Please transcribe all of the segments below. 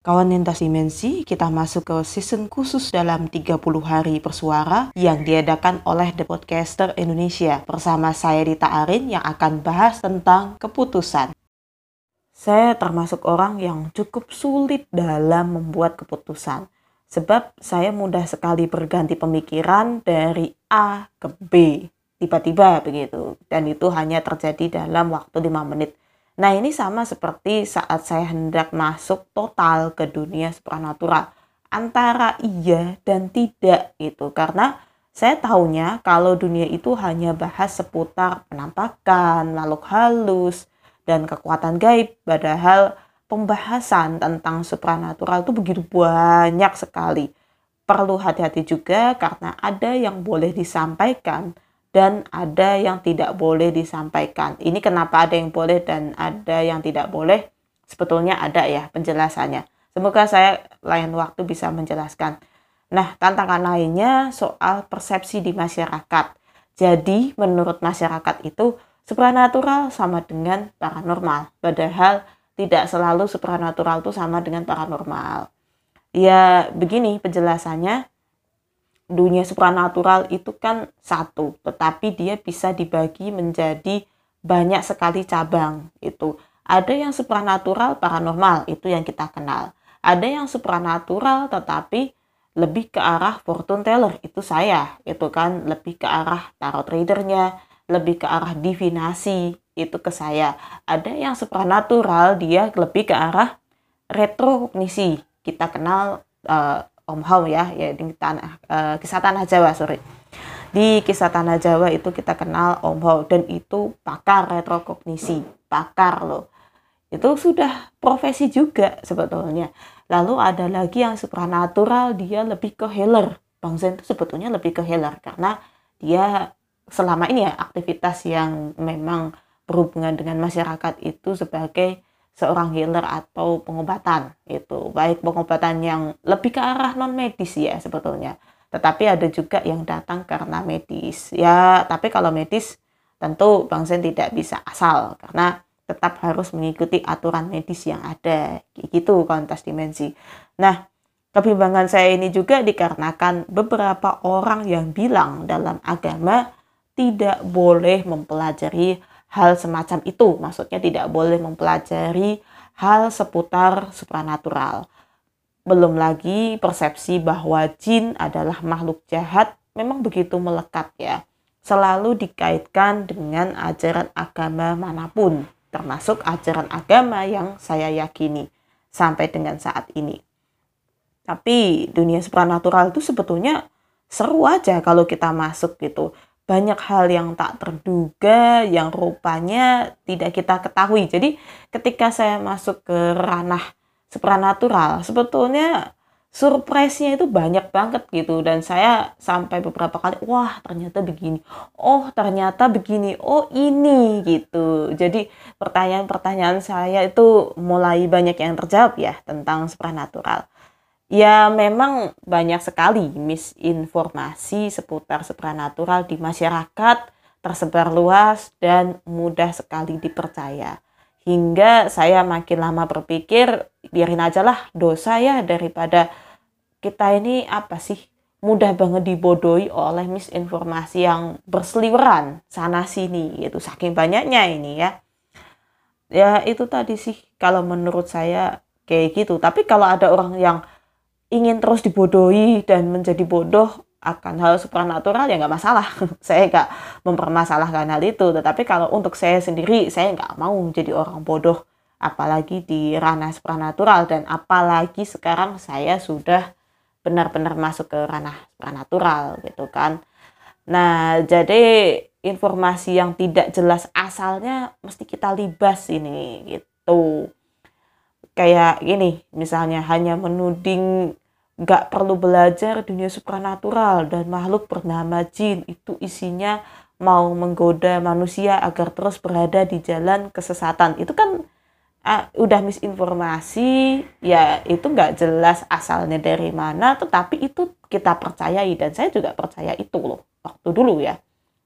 Kawan lintas dimensi, kita masuk ke season khusus dalam 30 hari bersuara yang diadakan oleh The Podcaster Indonesia bersama saya Dita Arin yang akan bahas tentang keputusan. Saya termasuk orang yang cukup sulit dalam membuat keputusan sebab saya mudah sekali berganti pemikiran dari A ke B tiba-tiba begitu dan itu hanya terjadi dalam waktu 5 menit Nah ini sama seperti saat saya hendak masuk total ke dunia supranatural. Antara iya dan tidak itu karena saya tahunya kalau dunia itu hanya bahas seputar penampakan, makhluk halus, dan kekuatan gaib. Padahal pembahasan tentang supranatural itu begitu banyak sekali. Perlu hati-hati juga karena ada yang boleh disampaikan dan ada yang tidak boleh disampaikan. Ini kenapa ada yang boleh dan ada yang tidak boleh? Sebetulnya ada ya penjelasannya. Semoga saya lain waktu bisa menjelaskan. Nah, tantangan lainnya soal persepsi di masyarakat. Jadi, menurut masyarakat itu supranatural sama dengan paranormal. Padahal tidak selalu supranatural itu sama dengan paranormal. Ya, begini penjelasannya dunia supranatural itu kan satu, tetapi dia bisa dibagi menjadi banyak sekali cabang itu. Ada yang supranatural paranormal, itu yang kita kenal. Ada yang supranatural tetapi lebih ke arah fortune teller, itu saya. Itu kan lebih ke arah tarot readernya, lebih ke arah divinasi, itu ke saya. Ada yang supranatural, dia lebih ke arah retrokognisi. Kita kenal uh, Om Hao ya, ya di tanah uh, kisah tanah Jawa sorry. Di kisah tanah Jawa itu kita kenal Om Hao dan itu pakar retrokognisi, pakar loh. Itu sudah profesi juga sebetulnya. Lalu ada lagi yang supranatural, dia lebih ke healer. Bang Zen itu sebetulnya lebih ke healer karena dia selama ini ya aktivitas yang memang berhubungan dengan masyarakat itu sebagai seorang healer atau pengobatan itu baik pengobatan yang lebih ke arah non medis ya sebetulnya. Tetapi ada juga yang datang karena medis. Ya tapi kalau medis tentu Bang Sen tidak bisa asal karena tetap harus mengikuti aturan medis yang ada. Gitu kontes dimensi. Nah kebimbangan saya ini juga dikarenakan beberapa orang yang bilang dalam agama tidak boleh mempelajari hal semacam itu. Maksudnya tidak boleh mempelajari hal seputar supranatural. Belum lagi persepsi bahwa jin adalah makhluk jahat memang begitu melekat ya. Selalu dikaitkan dengan ajaran agama mana pun, termasuk ajaran agama yang saya yakini sampai dengan saat ini. Tapi dunia supranatural itu sebetulnya seru aja kalau kita masuk gitu banyak hal yang tak terduga yang rupanya tidak kita ketahui. Jadi ketika saya masuk ke ranah supranatural, sebetulnya surprise-nya itu banyak banget gitu dan saya sampai beberapa kali wah ternyata begini. Oh, ternyata begini. Oh, ini gitu. Jadi pertanyaan-pertanyaan saya itu mulai banyak yang terjawab ya tentang supranatural. Ya memang banyak sekali misinformasi seputar supranatural di masyarakat tersebar luas dan mudah sekali dipercaya. Hingga saya makin lama berpikir biarin aja lah dosa ya daripada kita ini apa sih? Mudah banget dibodohi oleh misinformasi yang berseliweran sana sini gitu saking banyaknya ini ya. Ya itu tadi sih kalau menurut saya kayak gitu. Tapi kalau ada orang yang ingin terus dibodohi dan menjadi bodoh akan hal supranatural ya nggak masalah. Saya nggak mempermasalahkan hal itu. Tetapi kalau untuk saya sendiri saya nggak mau menjadi orang bodoh apalagi di ranah supranatural. Dan apalagi sekarang saya sudah benar-benar masuk ke ranah supranatural gitu kan. Nah jadi informasi yang tidak jelas asalnya mesti kita libas ini gitu. Kayak gini misalnya hanya menuding nggak perlu belajar dunia supranatural dan makhluk bernama jin. Itu isinya mau menggoda manusia agar terus berada di jalan kesesatan. Itu kan uh, udah misinformasi ya itu nggak jelas asalnya dari mana tetapi itu kita percayai dan saya juga percaya itu loh waktu dulu ya.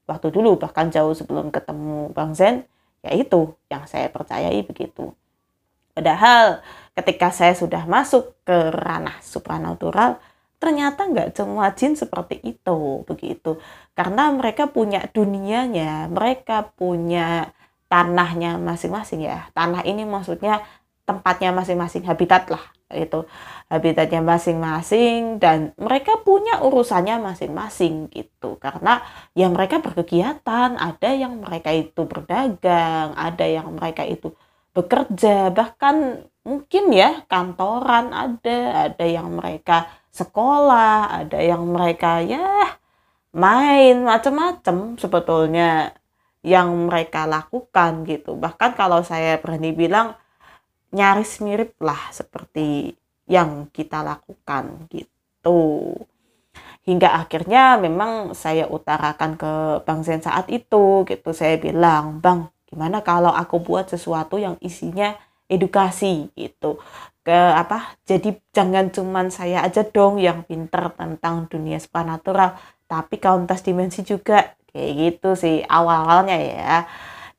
Waktu dulu bahkan jauh sebelum ketemu Bang Zen ya itu yang saya percayai begitu Padahal ketika saya sudah masuk ke ranah supranatural, ternyata nggak semua jin seperti itu begitu. Karena mereka punya dunianya mereka punya tanahnya masing-masing ya. Tanah ini maksudnya tempatnya masing-masing habitat lah itu habitatnya masing-masing dan mereka punya urusannya masing-masing gitu. Karena ya mereka berkegiatan ada yang mereka itu berdagang ada yang mereka itu bekerja bahkan mungkin ya kantoran ada ada yang mereka sekolah ada yang mereka ya main macam-macam sebetulnya yang mereka lakukan gitu. Bahkan kalau saya berani bilang nyaris mirip lah seperti yang kita lakukan gitu. Hingga akhirnya memang saya utarakan ke Bang Zen saat itu gitu. Saya bilang Bang gimana kalau aku buat sesuatu yang isinya edukasi gitu? Ke apa jadi jangan cuman saya aja dong yang pinter tentang dunia supernatural tapi kauntas dimensi juga. Kayak gitu sih awal-awalnya ya.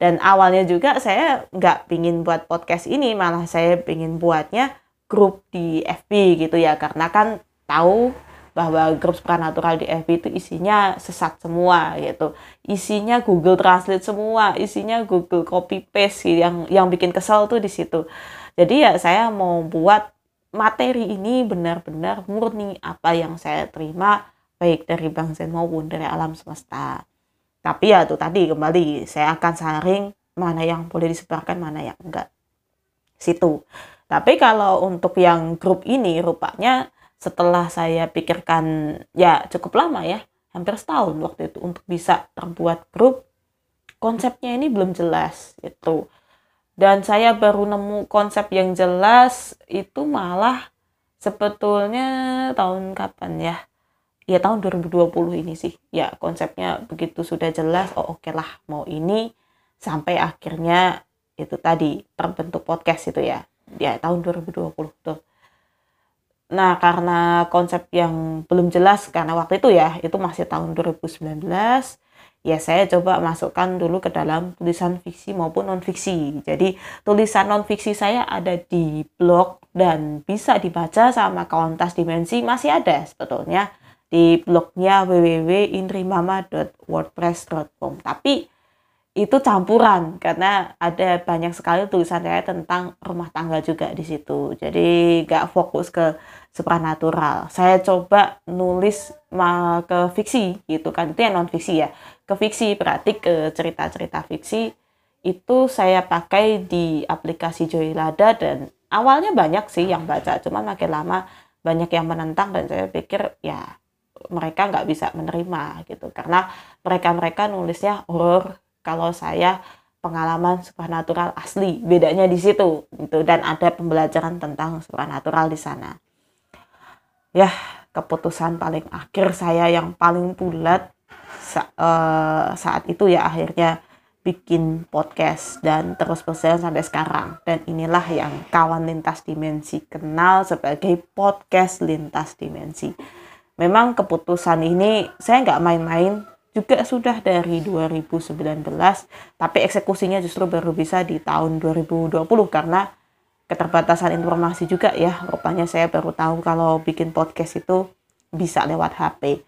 Dan awalnya juga saya nggak pingin buat podcast ini malah saya pingin buatnya grup di FB gitu ya. Karena kan tahu bahwa grup supernatural di FB itu isinya sesat semua gitu isinya Google Translate semua isinya Google copy paste gitu. yang yang bikin kesel tuh di situ jadi ya saya mau buat materi ini benar-benar murni apa yang saya terima baik dari Bang Zen maupun dari alam semesta tapi ya tuh tadi kembali saya akan saring mana yang boleh disebarkan, mana yang enggak. Situ. Tapi kalau untuk yang grup ini rupanya setelah saya pikirkan ya cukup lama ya, hampir setahun waktu itu untuk bisa terbuat grup, konsepnya ini belum jelas itu. Dan saya baru nemu konsep yang jelas itu malah sebetulnya tahun kapan ya? ya tahun 2020 ini sih ya konsepnya begitu sudah jelas oh oke okay lah mau ini sampai akhirnya itu tadi terbentuk podcast itu ya ya tahun 2020 tuh nah karena konsep yang belum jelas karena waktu itu ya itu masih tahun 2019 ya saya coba masukkan dulu ke dalam tulisan fiksi maupun non fiksi jadi tulisan non fiksi saya ada di blog dan bisa dibaca sama kauntas dimensi masih ada sebetulnya di blognya www.inrimama.wordpress.com tapi itu campuran karena ada banyak sekali tulisan saya tentang rumah tangga juga di situ. Jadi gak fokus ke supernatural saya coba nulis ke fiksi gitu kan. Itu yang non fiksi ya. Ke fiksi berarti ke cerita-cerita fiksi. Itu saya pakai di aplikasi Joylada dan awalnya banyak sih yang baca. Cuman makin lama banyak yang menentang dan saya pikir ya mereka nggak bisa menerima gitu. Karena mereka mereka nulisnya horror kalau saya pengalaman supernatural asli bedanya di situ gitu. Dan ada pembelajaran tentang supernatural di sana. Ya keputusan paling akhir saya yang paling bulat sa uh, saat itu ya akhirnya bikin podcast dan terus berjalan sampai sekarang. Dan inilah yang kawan lintas dimensi kenal sebagai podcast lintas dimensi. Memang keputusan ini saya nggak main-main juga sudah dari 2019 tapi eksekusinya justru baru bisa di tahun 2020 karena keterbatasan informasi juga ya. Rupanya saya baru tahu kalau bikin podcast itu bisa lewat HP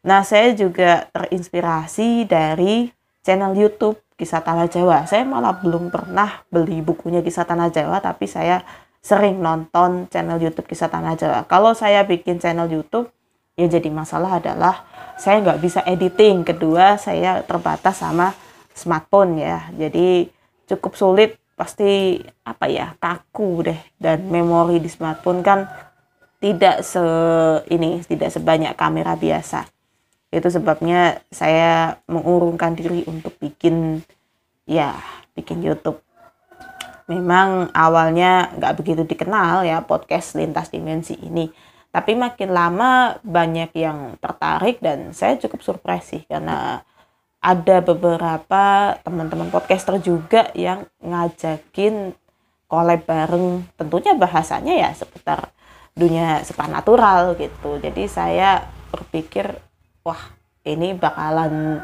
nah saya juga terinspirasi dari channel YouTube Kisah Tanah Jawa. Saya malah belum pernah beli bukunya Kisah Tanah Jawa tapi saya sering nonton channel YouTube Kisah Tanah Jawa. Kalau saya bikin channel YouTube ya jadi masalah adalah saya nggak bisa editing. Kedua saya terbatas sama smartphone ya. Jadi cukup sulit pasti apa ya kaku deh. Dan memori di smartphone kan tidak se ini tidak sebanyak kamera biasa. Itu sebabnya saya mengurungkan diri untuk bikin ya bikin YouTube. Memang awalnya nggak begitu dikenal ya podcast lintas dimensi ini tapi makin lama banyak yang tertarik dan saya cukup surprise sih karena ada beberapa teman-teman podcaster juga yang ngajakin collab bareng. Tentunya bahasanya ya seputar dunia supernatural gitu. Jadi saya berpikir wah ini bakalan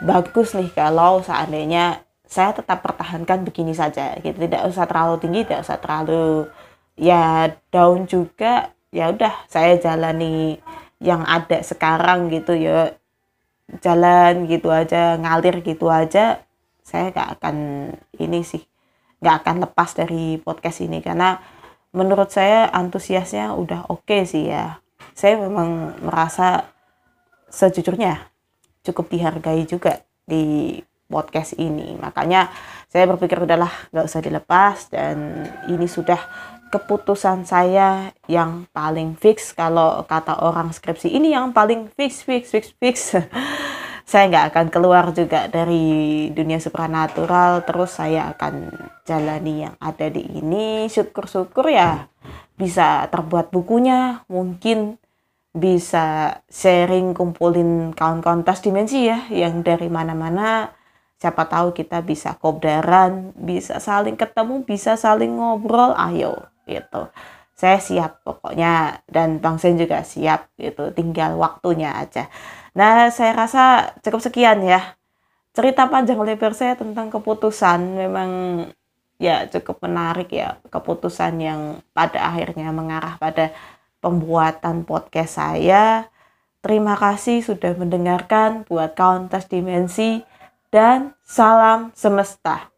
bagus nih kalau seandainya saya tetap pertahankan begini saja. Gitu. Tidak usah terlalu tinggi tidak usah terlalu ya down juga ya udah saya jalani yang ada sekarang gitu ya. Jalan gitu aja ngalir gitu aja saya gak akan ini sih gak akan lepas dari podcast ini. Karena menurut saya antusiasnya udah oke okay sih ya. Saya memang merasa sejujurnya cukup dihargai juga di podcast ini. Makanya saya berpikir udahlah nggak usah dilepas. Dan ini sudah keputusan saya yang paling fix. Kalau kata orang skripsi ini yang paling fix fix fix fix. Saya nggak akan keluar juga dari dunia supranatural. Terus saya akan jalani yang ada di ini. Syukur-syukur ya bisa terbuat bukunya. Mungkin bisa sharing kumpulin kawan-kawan tas dimensi ya yang dari mana-mana. Siapa tahu kita bisa kopdaran bisa saling ketemu bisa saling ngobrol. Ayo gitu. Saya siap pokoknya dan Bang Sen juga siap gitu tinggal waktunya aja. Nah saya rasa cukup sekian ya. Cerita panjang lebar saya tentang keputusan memang ya cukup menarik ya keputusan yang pada akhirnya mengarah pada pembuatan podcast saya. Terima kasih sudah mendengarkan buat tas dimensi dan salam semesta.